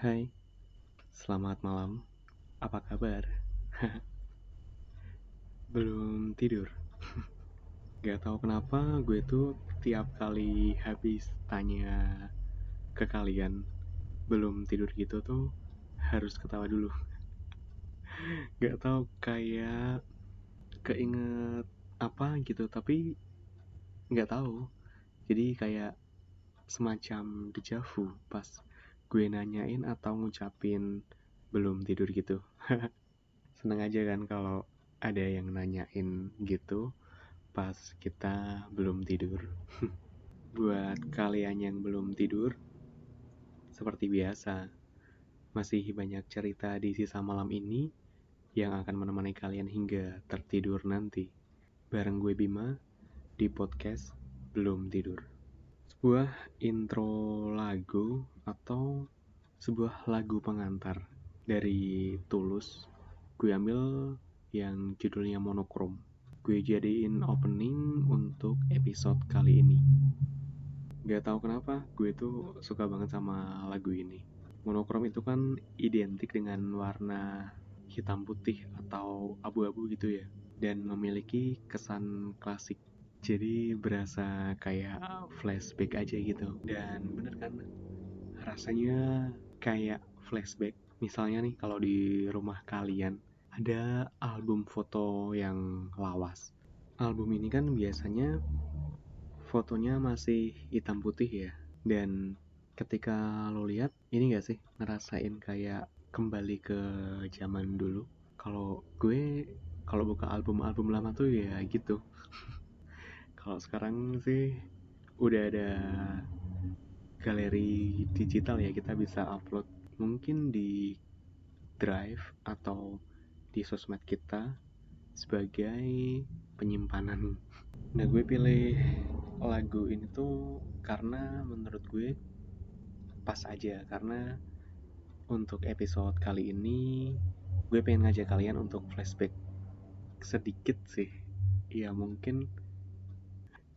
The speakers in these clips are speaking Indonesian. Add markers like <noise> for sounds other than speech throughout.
Hai, selamat malam. Apa kabar? <laughs> Belum tidur. <laughs> Gak tau kenapa gue tuh tiap kali habis tanya ke kalian belum tidur gitu tuh harus ketawa dulu. <laughs> Gak tau kayak keinget apa gitu tapi nggak tahu. Jadi kayak semacam dejavu pas gue nanyain atau ngucapin belum tidur gitu. <laughs> Seneng aja kan kalau ada yang nanyain gitu pas kita belum tidur. <laughs> Buat kalian yang belum tidur seperti biasa masih banyak cerita di sisa malam ini yang akan menemani kalian hingga tertidur nanti. Bareng gue Bima di podcast belum tidur sebuah intro lagu atau sebuah lagu pengantar dari Tulus. Gue ambil yang judulnya Monokrom. Gue jadiin opening untuk episode kali ini. Gak tau kenapa, gue tuh suka banget sama lagu ini. Monokrom itu kan identik dengan warna hitam putih atau abu-abu gitu ya. Dan memiliki kesan klasik jadi berasa kayak flashback aja gitu. Dan bener kan? Rasanya kayak flashback. Misalnya nih kalau di rumah kalian ada album foto yang lawas. Album ini kan biasanya fotonya masih hitam putih ya. Dan ketika lo lihat ini gak sih? Ngerasain kayak kembali ke zaman dulu. Kalau gue kalau buka album-album lama tuh ya gitu <laughs> kalau sekarang sih udah ada galeri digital ya kita bisa upload. Mungkin di drive atau di sosmed kita sebagai penyimpanan. Nah gue pilih lagu ini tuh karena menurut gue pas aja. Karena untuk episode kali ini gue pengen ngajak kalian untuk flashback sedikit sih. Ya mungkin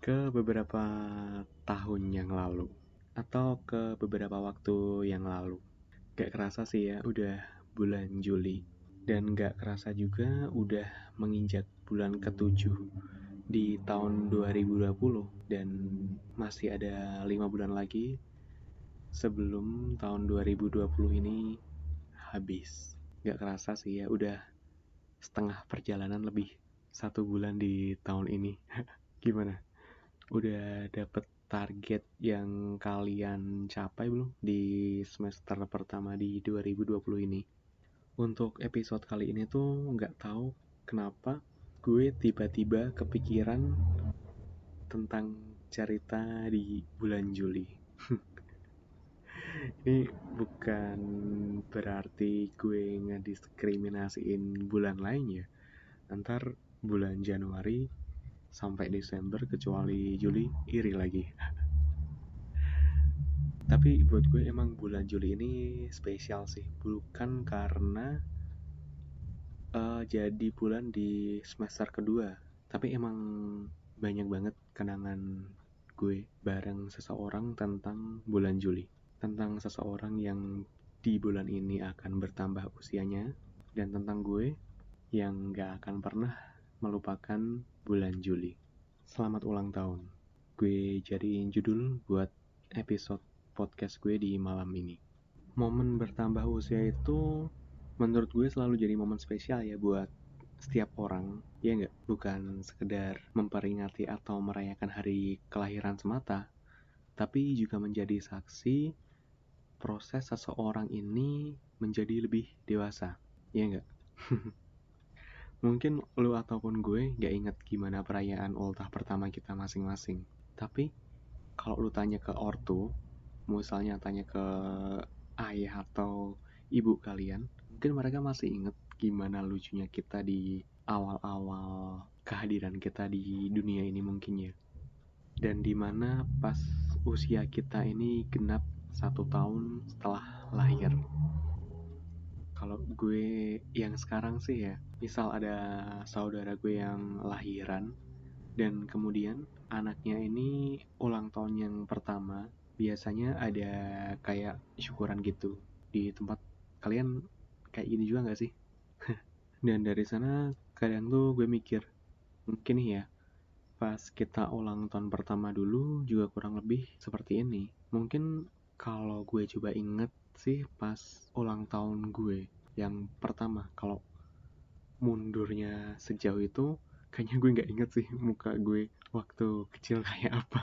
ke beberapa tahun yang lalu atau ke beberapa waktu yang lalu. Gak kerasa sih ya, udah bulan Juli. Dan gak kerasa juga udah menginjak bulan ketujuh di tahun 2020 dan masih ada lima bulan lagi sebelum tahun 2020 ini habis. Gak kerasa sih ya, udah setengah perjalanan lebih satu bulan di tahun ini. <laughs> Gimana? Udah dapet target yang kalian capai belum di semester pertama di 2020 ini? Untuk episode kali ini tuh nggak tahu kenapa gue tiba-tiba kepikiran tentang cerita di bulan Juli. <laughs> ini bukan berarti gue ngediskriminasiin bulan lain ya. Ntar bulan Januari sampai Desember kecuali Juli iri lagi. <laughs> Tapi buat gue emang bulan Juli ini spesial sih. Bukan karena uh, jadi bulan di semester kedua tapi emang banyak banget kenangan gue bareng seseorang tentang bulan Juli. Tentang seseorang yang di bulan ini akan bertambah usianya dan tentang gue yang gak akan pernah melupakan bulan Juli. Selamat ulang tahun. Gue jadiin judul buat episode podcast gue di malam ini. Momen bertambah usia itu menurut gue selalu jadi momen spesial ya buat setiap orang, ya nggak? Bukan sekedar memperingati atau merayakan hari kelahiran semata, tapi juga menjadi saksi proses seseorang ini menjadi lebih dewasa, ya nggak? <laughs> Mungkin lu ataupun gue gak inget gimana perayaan ultah pertama kita masing-masing. Tapi kalau lu tanya ke ortu, misalnya tanya ke ayah atau ibu kalian, mungkin mereka masih inget gimana lucunya kita di awal-awal kehadiran kita di dunia ini mungkin ya. Dan di mana pas usia kita ini genap satu tahun setelah lahir kalau gue yang sekarang sih ya misal ada saudara gue yang lahiran dan kemudian anaknya ini ulang tahun yang pertama biasanya ada kayak syukuran gitu di tempat kalian kayak gini juga nggak sih? <laughs> Dan dari sana kadang tuh gue mikir mungkin ya pas kita ulang tahun pertama dulu juga kurang lebih seperti ini. Mungkin kalau gue coba inget sih pas ulang tahun gue yang pertama kalau mundurnya sejauh itu kayaknya gue nggak inget sih muka gue waktu kecil kayak apa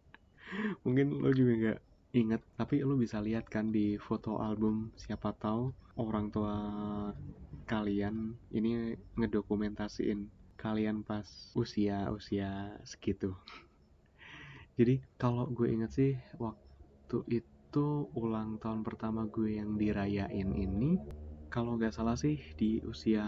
<laughs> mungkin lo juga nggak inget tapi lo bisa lihat kan di foto album siapa tahu orang tua kalian ini ngedokumentasiin kalian pas usia-usia segitu. <laughs> Jadi kalau gue inget sih waktu itu ulang tahun pertama gue yang dirayain ini kalau nggak salah sih di usia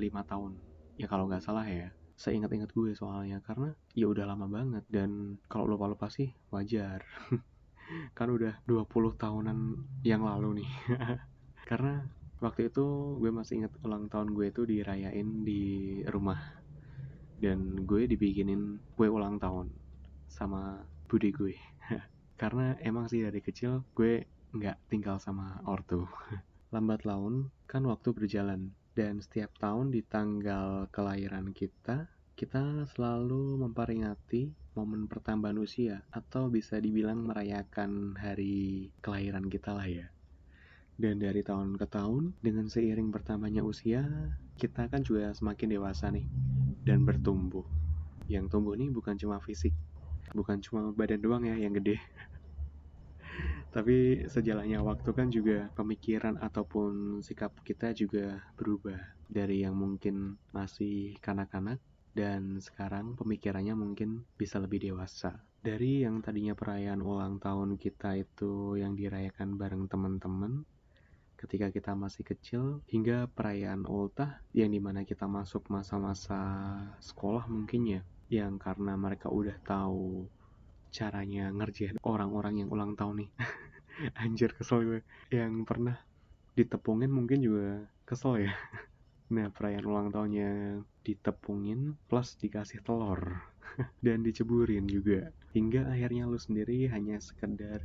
lima tahun. Ya kalau nggak salah ya. Saya ingat-ingat gue soalnya karena ya udah lama banget dan kalau lupa-lupa sih wajar. <laughs> kan udah 20 tahunan yang lalu nih. <laughs> karena waktu itu gue masih ingat ulang tahun gue itu dirayain di rumah dan gue dibikinin kue ulang tahun sama budi gue <laughs> karena emang sih dari kecil gue nggak tinggal sama ortu. <laughs> Lambat laun kan waktu berjalan. Dan setiap tahun di tanggal kelahiran kita kita selalu memperingati momen pertambahan usia atau bisa dibilang merayakan hari kelahiran kita lah ya. Dan dari tahun ke tahun dengan seiring bertambahnya usia kita kan juga semakin dewasa nih dan bertumbuh. Yang tumbuh ini bukan cuma fisik, bukan cuma badan doang ya yang gede. <laughs> Tapi sejalannya waktu kan juga pemikiran ataupun sikap kita juga berubah dari yang mungkin masih kanak-kanak dan sekarang pemikirannya mungkin bisa lebih dewasa. Dari yang tadinya perayaan ulang tahun kita itu yang dirayakan bareng teman-teman, ketika kita masih kecil hingga perayaan ultah yang di mana kita masuk masa-masa sekolah mungkin ya yang karena mereka udah tahu caranya ngerjain orang-orang yang ulang tahun nih. <laughs> Anjir kesel gue. Yang pernah ditepungin mungkin juga kesel ya. <laughs> Nah perayaan ulang tahunnya ditepungin plus dikasih telur <laughs> dan diceburin juga. Hingga akhirnya lu sendiri hanya sekedar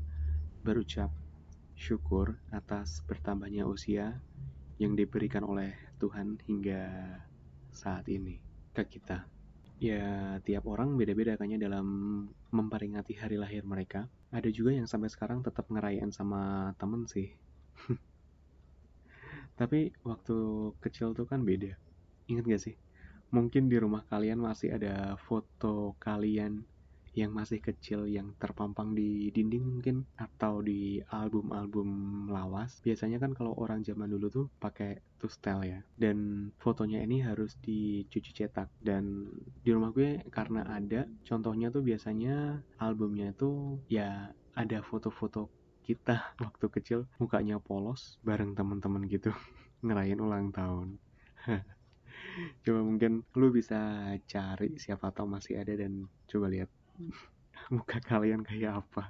berucap syukur atas bertambahnya usia yang diberikan oleh Tuhan hingga saat ini ke kita. Ya, tiap orang beda-beda kayaknya dalam memperingati hari lahir mereka. Ada juga yang sampai sekarang tetap ngerayain sama temen sih. <laughs> Tapi waktu kecil tuh kan beda. Ingat gak sih? Mungkin di rumah kalian masih ada foto kalian yang masih kecil yang terpampang di dinding mungkin atau di album-album lawas. Biasanya kan kalau orang zaman dulu tuh pakai tustel ya. Dan fotonya ini harus dicuci cetak. Dan di rumah gue karena ada contohnya tuh biasanya albumnya itu ya ada foto-foto kita <laughs> waktu kecil mukanya polos bareng teman-teman gitu <laughs> ngerayain ulang tahun. <laughs> Coba mungkin lu bisa cari siapa tahu masih ada dan coba lihat <laughs> muka kalian kayak apa?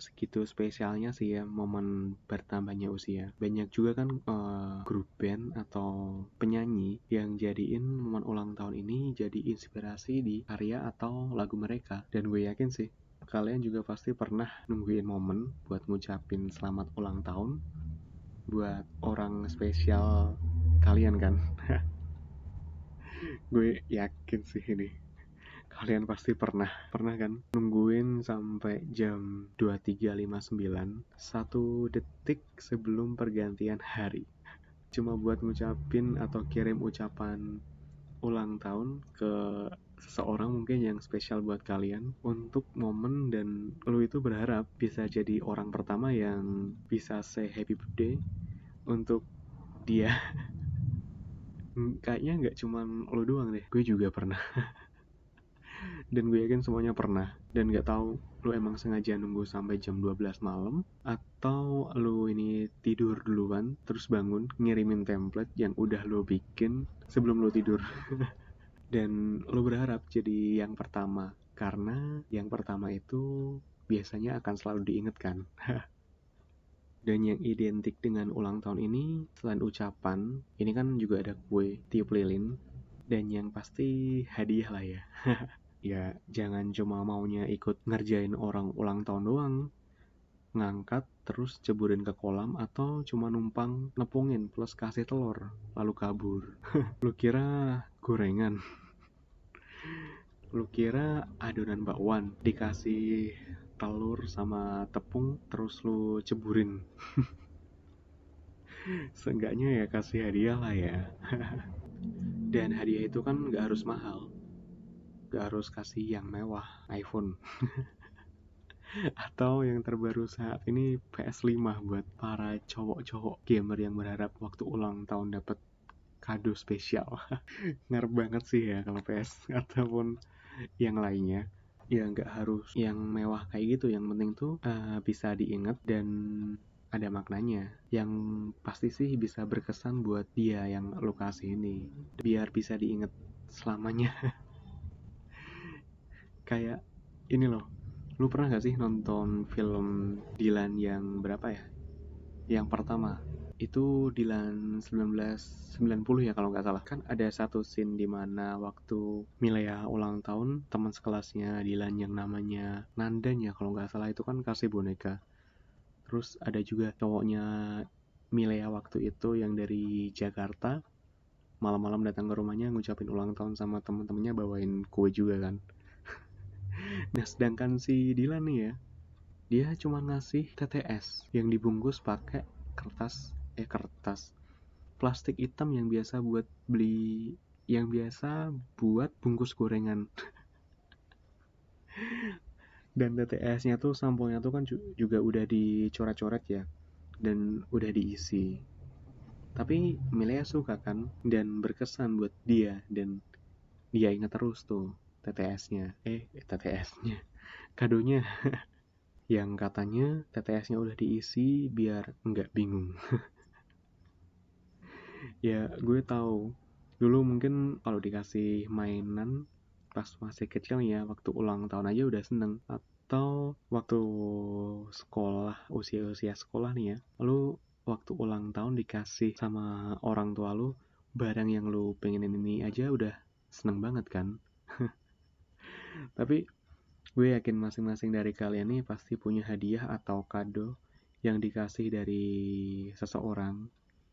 Segitu spesialnya sih ya momen bertambahnya usia. Banyak juga kan uh, grup band atau penyanyi yang jadiin momen ulang tahun ini jadi inspirasi di karya atau lagu mereka. Dan gue yakin sih kalian juga pasti pernah nungguin momen buat ngucapin selamat ulang tahun buat orang spesial kalian kan? <laughs> Gue yakin sih ini kalian pasti pernah pernah kan? Nungguin sampai jam 23.59 satu detik sebelum pergantian hari. Cuma buat ngucapin atau kirim ucapan ulang tahun ke seseorang mungkin yang spesial buat kalian untuk momen dan lu itu berharap bisa jadi orang pertama yang bisa say happy birthday untuk dia. <laughs> Kayaknya nggak cuma lu doang deh gue juga pernah <laughs> dan gue yakin semuanya pernah. Dan gak tahu lu emang sengaja nunggu sampai jam 12 malam atau lu ini tidur duluan terus bangun ngirimin template yang udah lu bikin sebelum lu tidur. <laughs> Dan lu berharap jadi yang pertama karena yang pertama itu biasanya akan selalu diingatkan <laughs> dan yang identik dengan ulang tahun ini selain ucapan ini kan juga ada kue tiup lilin dan yang pasti hadiah lah ya <laughs> ya jangan cuma maunya ikut ngerjain orang ulang tahun doang. Ngangkat terus ceburin ke kolam atau cuma numpang nepungin plus kasih telur lalu kabur. <laughs> Lu kira gorengan? Lu kira adonan bakwan dikasih telur sama tepung terus lu ceburin <laughs> seenggaknya ya kasih hadiah lah ya. <laughs> Dan hadiah itu kan gak harus mahal gak harus kasih yang mewah iPhone. <laughs> Atau yang terbaru saat ini PS5 buat para cowok-cowok gamer yang berharap waktu ulang tahun dapat kado spesial. <laughs> Ngarep banget sih ya kalau PS <laughs> ataupun yang lainnya. Ya nggak harus yang mewah kayak gitu. Yang penting tuh uh, bisa diingat dan ada maknanya. Yang pasti sih bisa berkesan buat dia yang lo kasih ini biar bisa diingat selamanya kayak ini loh lu pernah gak sih nonton film Dylan yang berapa ya? Yang pertama. Itu Dilan 1990 ya kalau nggak salah. Kan ada satu scene di mana waktu Milea ulang tahun teman sekelasnya Dilan yang namanya Nandan ya kalau nggak salah itu kan kasih boneka. Terus ada juga cowoknya Milea waktu itu yang dari Jakarta malam-malam datang ke rumahnya ngucapin ulang tahun sama temen-temennya bawain kue juga kan nah sedangkan si Dilan nih ya dia cuma ngasih TTS yang dibungkus pakai kertas eh kertas plastik hitam yang biasa buat beli yang biasa buat bungkus gorengan. <laughs> Dan TTS-nya tuh sampulnya tuh kan juga udah dicoret-coret ya dan udah diisi. Tapi Milea suka kan dan berkesan buat dia dan dia ingat terus tuh TTS-nya eh TTS-nya kadonya. <laughs> Yang katanya TTS-nya udah diisi biar nggak bingung. <laughs> Ya gue tahu. Dulu mungkin kalau dikasih mainan pas masih kecil ya waktu ulang tahun aja udah seneng. Atau waktu sekolah usia-usia sekolah nih ya. Lalu waktu ulang tahun dikasih sama orang tua lu barang yang lu pengenin ini aja udah seneng banget kan <laughs> tapi gue yakin masing-masing dari kalian nih pasti punya hadiah atau kado yang dikasih dari seseorang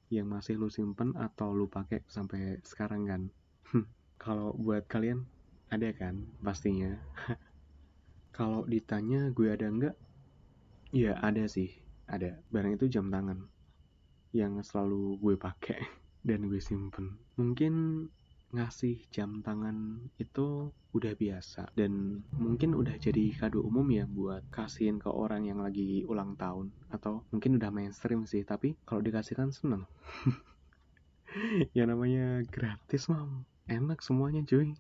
yang masih lu simpen atau lu pakai sampai sekarang kan. <laughs> Kalau buat kalian ada kan pastinya. <laughs> Kalau ditanya gue ada enggak ya ada sih. Ada. Barang itu jam tangan yang selalu gue pakai <laughs> dan gue simpen. Mungkin ngasih jam tangan itu udah biasa. Dan mungkin udah jadi kado umum ya buat kasihin ke orang yang lagi ulang tahun. Atau mungkin udah mainstream sih tapi kalau dikasihkan seneng. <laughs> Ya namanya gratis mam. Enak semuanya cuy.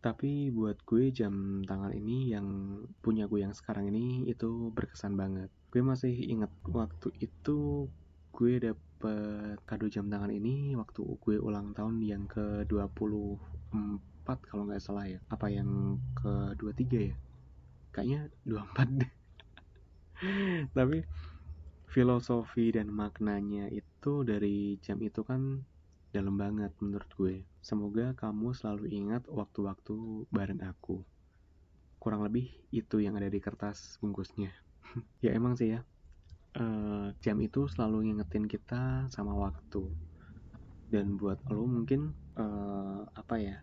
Tapi buat gue jam tangan ini yang punya gue yang sekarang ini itu berkesan banget. Gue masih inget waktu itu gue dapet kado jam tangan ini waktu gue ulang tahun yang ke 24 kalau nggak salah ya. Apa yang ke 23 ya? Kayaknya 24 deh. <laughs> Tapi filosofi dan maknanya itu dari jam itu kan dalam banget menurut gue. Semoga kamu selalu ingat waktu-waktu bareng aku. Kurang lebih itu yang ada di kertas bungkusnya. <laughs> Ya emang sih ya uh, jam itu selalu ngingetin kita sama waktu. Dan buat lo mungkin uh, apa ya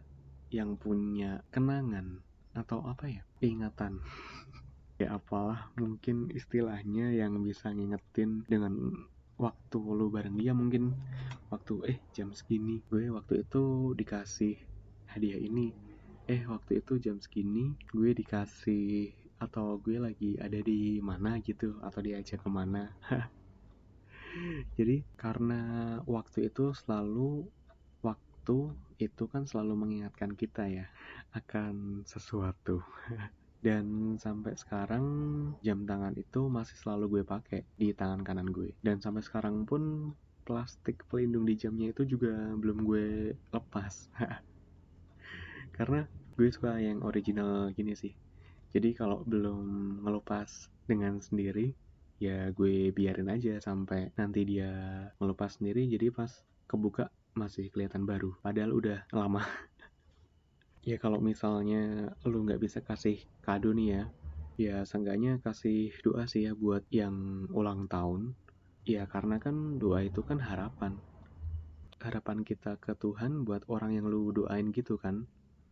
yang punya kenangan atau apa ya ingatan <laughs> ya apalah mungkin istilahnya yang bisa ngingetin dengan waktu lo bareng dia mungkin. Waktu eh jam segini. Gue waktu itu dikasih hadiah ini. Eh waktu itu jam segini gue dikasih atau gue lagi ada di mana gitu atau diajak ke mana. <laughs> Jadi karena waktu itu selalu waktu itu kan selalu mengingatkan kita ya akan sesuatu. <laughs> Dan sampai sekarang jam tangan itu masih selalu gue pakai di tangan kanan gue. Dan sampai sekarang pun plastik pelindung di jamnya itu juga belum gue lepas. <laughs> Karena gue suka yang original gini sih jadi kalau belum ngelupas dengan sendiri ya gue biarin aja sampai nanti dia ngelupas sendiri. Jadi pas kebuka masih kelihatan baru padahal udah lama. <laughs> Ya kalau misalnya lu nggak bisa kasih kado nih ya ya seenggaknya kasih doa sih ya buat yang ulang tahun. Ya karena kan doa itu kan harapan. Harapan kita ke Tuhan buat orang yang lu doain gitu kan.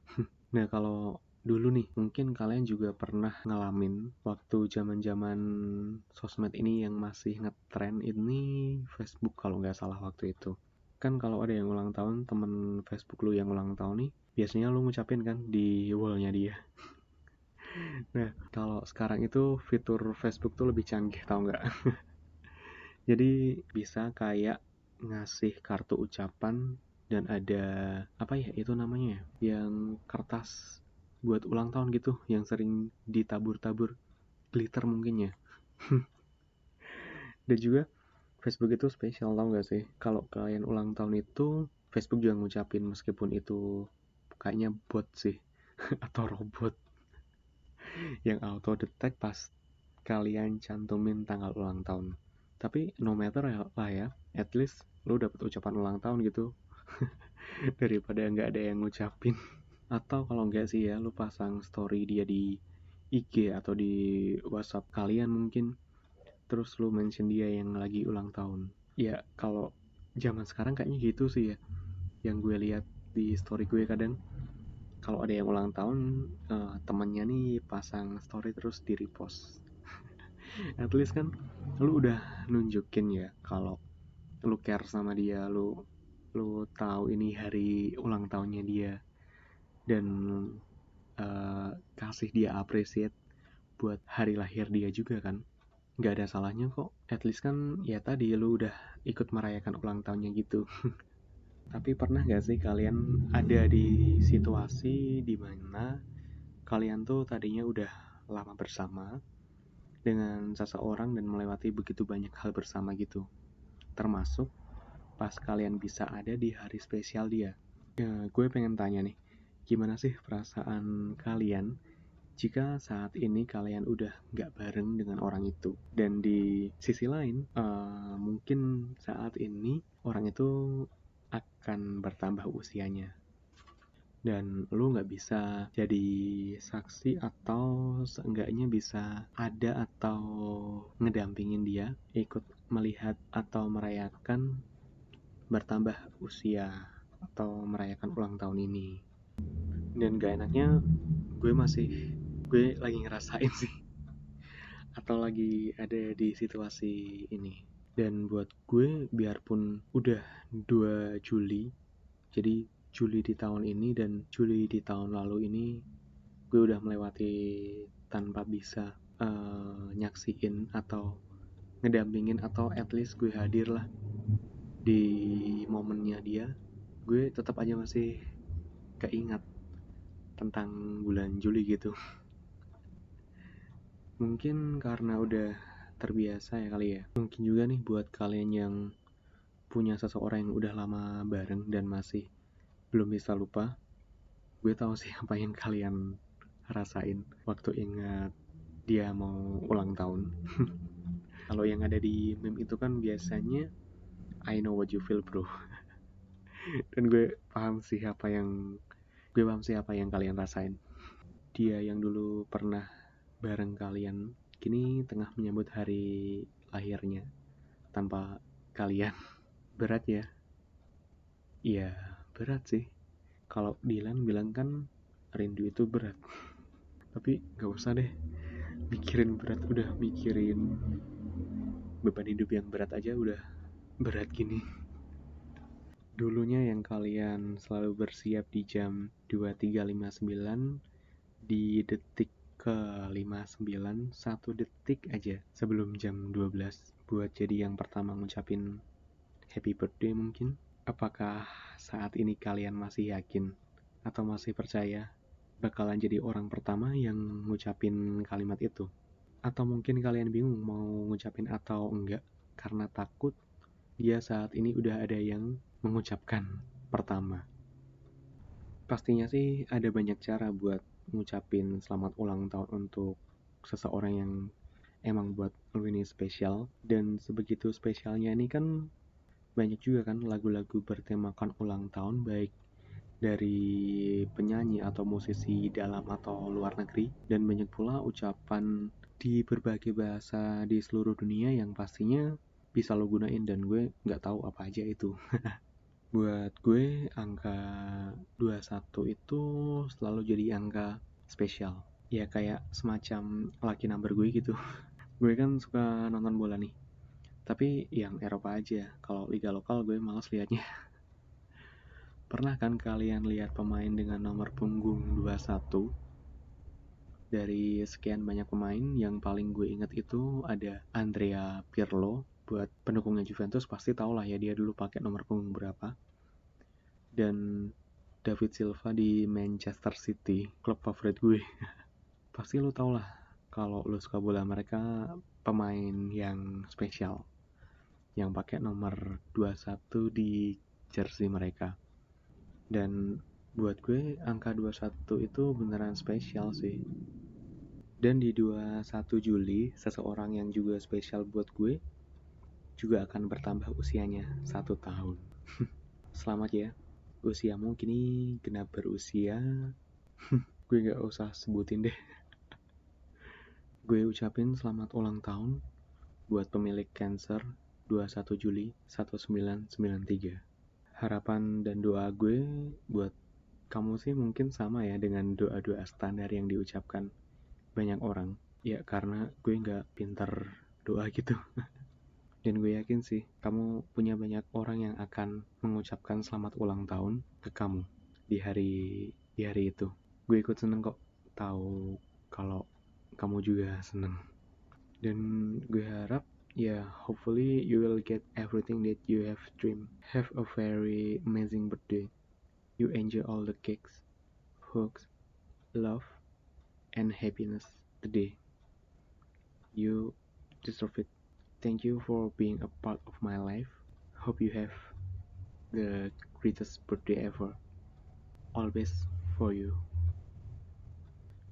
<laughs> Nah kalau dulu nih mungkin kalian juga pernah ngalamin waktu zaman-zaman sosmed ini yang masih ngetren ini Facebook kalau nggak salah waktu itu kan kalau ada yang ulang tahun temen Facebook lu yang ulang tahun nih biasanya lu ngucapin kan di wallnya dia <laughs> Nah, kalau sekarang itu fitur Facebook tuh lebih canggih tau nggak? <laughs> Jadi bisa kayak ngasih kartu ucapan dan ada apa ya itu namanya ya? Yang kertas buat ulang tahun gitu yang sering ditabur-tabur glitter mungkin ya. <laughs> dan juga Facebook itu spesial tau gak sih? Kalau kalian ulang tahun itu Facebook juga ngucapin meskipun itu kayaknya bot sih <laughs> atau robot <laughs> yang auto detect pas kalian cantumin tanggal ulang tahun tapi no matter ya lah ya at least lu dapet ucapan ulang tahun gitu daripada nggak ada yang ngucapin atau kalau nggak sih ya lu pasang story dia di IG atau di WhatsApp kalian mungkin. Terus lu mention dia yang lagi ulang tahun. Ya kalau zaman sekarang kayaknya gitu sih ya yang gue lihat di story gue kadang. Kalau ada yang ulang tahun uh, temannya nih pasang story terus di repost. <laughs> At least kan lu udah nunjukin ya kalau lu care sama dia lu lu tahu ini hari ulang tahunnya dia dan uh, kasih dia appreciate buat hari lahir dia juga kan nggak ada salahnya kok at least kan ya tadi lu udah ikut merayakan ulang tahunnya gitu <laughs> Tapi pernah gak sih kalian ada di situasi di mana kalian tuh tadinya udah lama bersama dengan seseorang dan melewati begitu banyak hal bersama gitu. Termasuk pas kalian bisa ada di hari spesial dia. Ya, gue pengen tanya nih, gimana sih perasaan kalian jika saat ini kalian udah gak bareng dengan orang itu? Dan di sisi lain uh, mungkin saat ini orang itu akan bertambah usianya. Dan lu nggak bisa jadi saksi atau seenggaknya bisa ada atau ngedampingin dia ikut melihat atau merayakan bertambah usia atau merayakan ulang tahun ini dan gak enaknya gue masih gue lagi ngerasain sih. Atau lagi ada di situasi ini. Dan buat gue biarpun udah 2 Juli jadi Juli di tahun ini dan Juli di tahun lalu ini gue udah melewati tanpa bisa uh, nyaksiin atau ngedampingin atau at least gue hadir lah di momennya dia. Gue tetap aja masih keingat tentang bulan Juli gitu. Mungkin karena udah terbiasa ya kali ya. Mungkin juga nih buat kalian yang punya seseorang yang udah lama bareng dan masih belum bisa lupa gue tahu sih <laughs> apa yang kalian rasain waktu ingat dia mau ulang tahun. <laughs> Kalau yang ada di meme itu kan biasanya I know what you feel bro. <laughs> Dan gue paham sih apa yang gue paham sih apa yang kalian rasain dia yang dulu pernah bareng kalian kini tengah menyambut hari lahirnya tanpa kalian. <laughs> Berat ya? Iya, berat sih. Kalau Dilan bilang kan rindu itu berat. <laughs> Tapi gak usah deh mikirin berat, udah mikirin beban hidup yang berat aja udah berat gini. Dulunya yang kalian selalu bersiap di jam 23.59 di detik ke 59 satu detik aja sebelum jam 12 buat jadi yang pertama ngucapin happy birthday mungkin. Apakah saat ini kalian masih yakin atau masih percaya bakalan jadi orang pertama yang ngucapin kalimat itu? Atau mungkin kalian bingung mau ngucapin atau enggak karena takut? Dia saat ini udah ada yang mengucapkan pertama. Pastinya sih ada banyak cara buat ngucapin selamat ulang tahun untuk seseorang yang emang buat lu ini spesial. Dan sebegitu spesialnya ini kan banyak juga kan lagu-lagu bertemakan ulang tahun baik dari penyanyi atau musisi dalam atau luar negeri. Dan banyak pula ucapan di berbagai bahasa di seluruh dunia yang pastinya bisa lo gunain dan gue nggak tahu apa aja itu <laughs> buat gue angka 21 itu selalu jadi angka spesial. Ya kayak semacam lucky number gue gitu. <laughs> Gue kan suka nonton bola nih. Tapi yang Eropa aja. Kalau liga lokal gue males liatnya. <laughs> Pernah kan kalian lihat pemain dengan nomor punggung 21? Dari sekian banyak pemain, yang paling gue inget itu ada Andrea Pirlo. Buat pendukungnya Juventus pasti tau lah ya dia dulu pakai nomor punggung berapa. Dan David Silva di Manchester City, klub favorit gue. <laughs> pasti lo tau lah kalau lo suka bola mereka pemain yang spesial yang pakai nomor 21 di jersey mereka dan buat gue angka 21 itu beneran spesial sih dan di 21 Juli seseorang yang juga spesial buat gue juga akan bertambah usianya satu tahun. <laughs> Selamat ya usiamu kini genap berusia. <laughs> Gue gak usah sebutin deh. <laughs> Gue ucapin selamat ulang tahun buat pemilik Cancer 21 Juli 1993 harapan dan doa gue buat kamu sih mungkin sama ya dengan doa-doa standar yang diucapkan banyak orang. Ya karena gue nggak pinter doa gitu dan gue yakin sih kamu punya banyak orang yang akan mengucapkan selamat ulang tahun ke kamu di hari di hari itu. Gue ikut seneng kok. Tahu kalau kamu juga seneng. Dan gue harap yeah hopefully you will get everything that you have dreamed. Have a very amazing birthday. You enjoy all the cakes hugs love and happiness today you deserve it thank you for being a part of my life. Hope you have the greatest birthday ever. Always for you.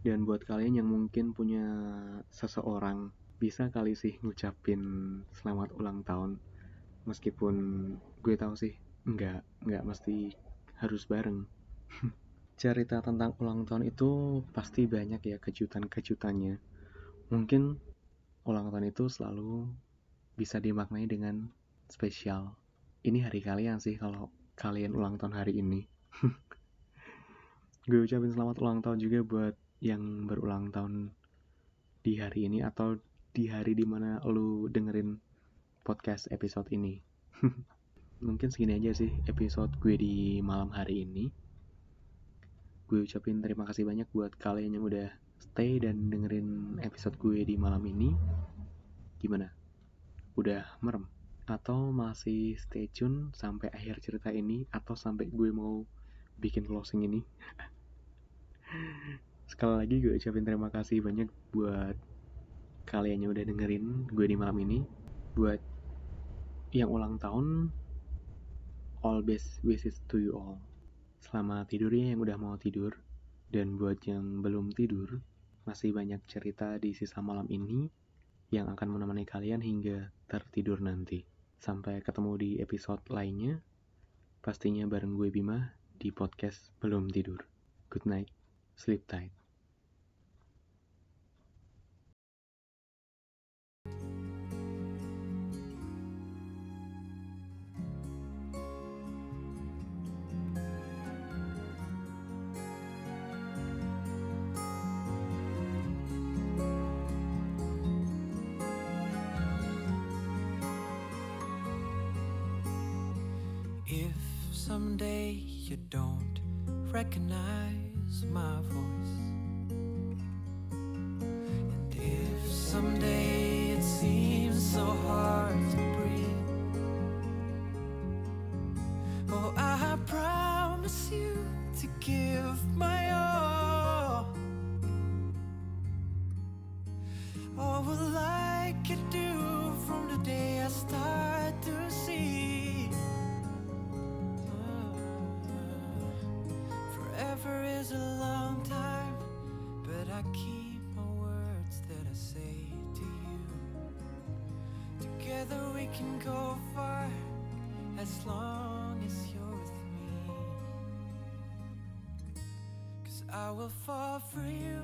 Dan buat kalian yang mungkin punya seseorang bisa kali sih ngucapin selamat ulang tahun. Meskipun gue tahu sih nggak nggak mesti harus bareng. <laughs> Cerita tentang ulang tahun itu pasti banyak ya kejutan-kejutannya. Mungkin ulang tahun itu selalu bisa dimaknai dengan spesial ini hari kalian sih kalau kalian ulang tahun hari ini <laughs> gue ucapin selamat ulang tahun juga buat yang berulang tahun di hari ini atau di hari di mana lu dengerin podcast episode ini. <laughs> Mungkin segini aja sih episode gue di malam hari ini. Gue ucapin terima kasih banyak buat kalian yang udah stay dan dengerin episode gue di malam ini. Gimana? Udah merem? Atau masih stay tune sampai akhir cerita ini? Atau sampai gue mau bikin closing ini? <laughs> Sekali lagi gue ucapin terima kasih banyak buat kalian yang udah dengerin gue di malam ini buat yang ulang tahun all best wishes to you all selamat tidur ya yang udah mau tidur dan buat yang belum tidur masih banyak cerita di sisa malam ini yang akan menemani kalian hingga tertidur nanti. Sampai ketemu di episode lainnya pastinya bareng gue Bima di podcast belum tidur. Good night sleep tight can go far as long as you're with me. Cause I will fall for you.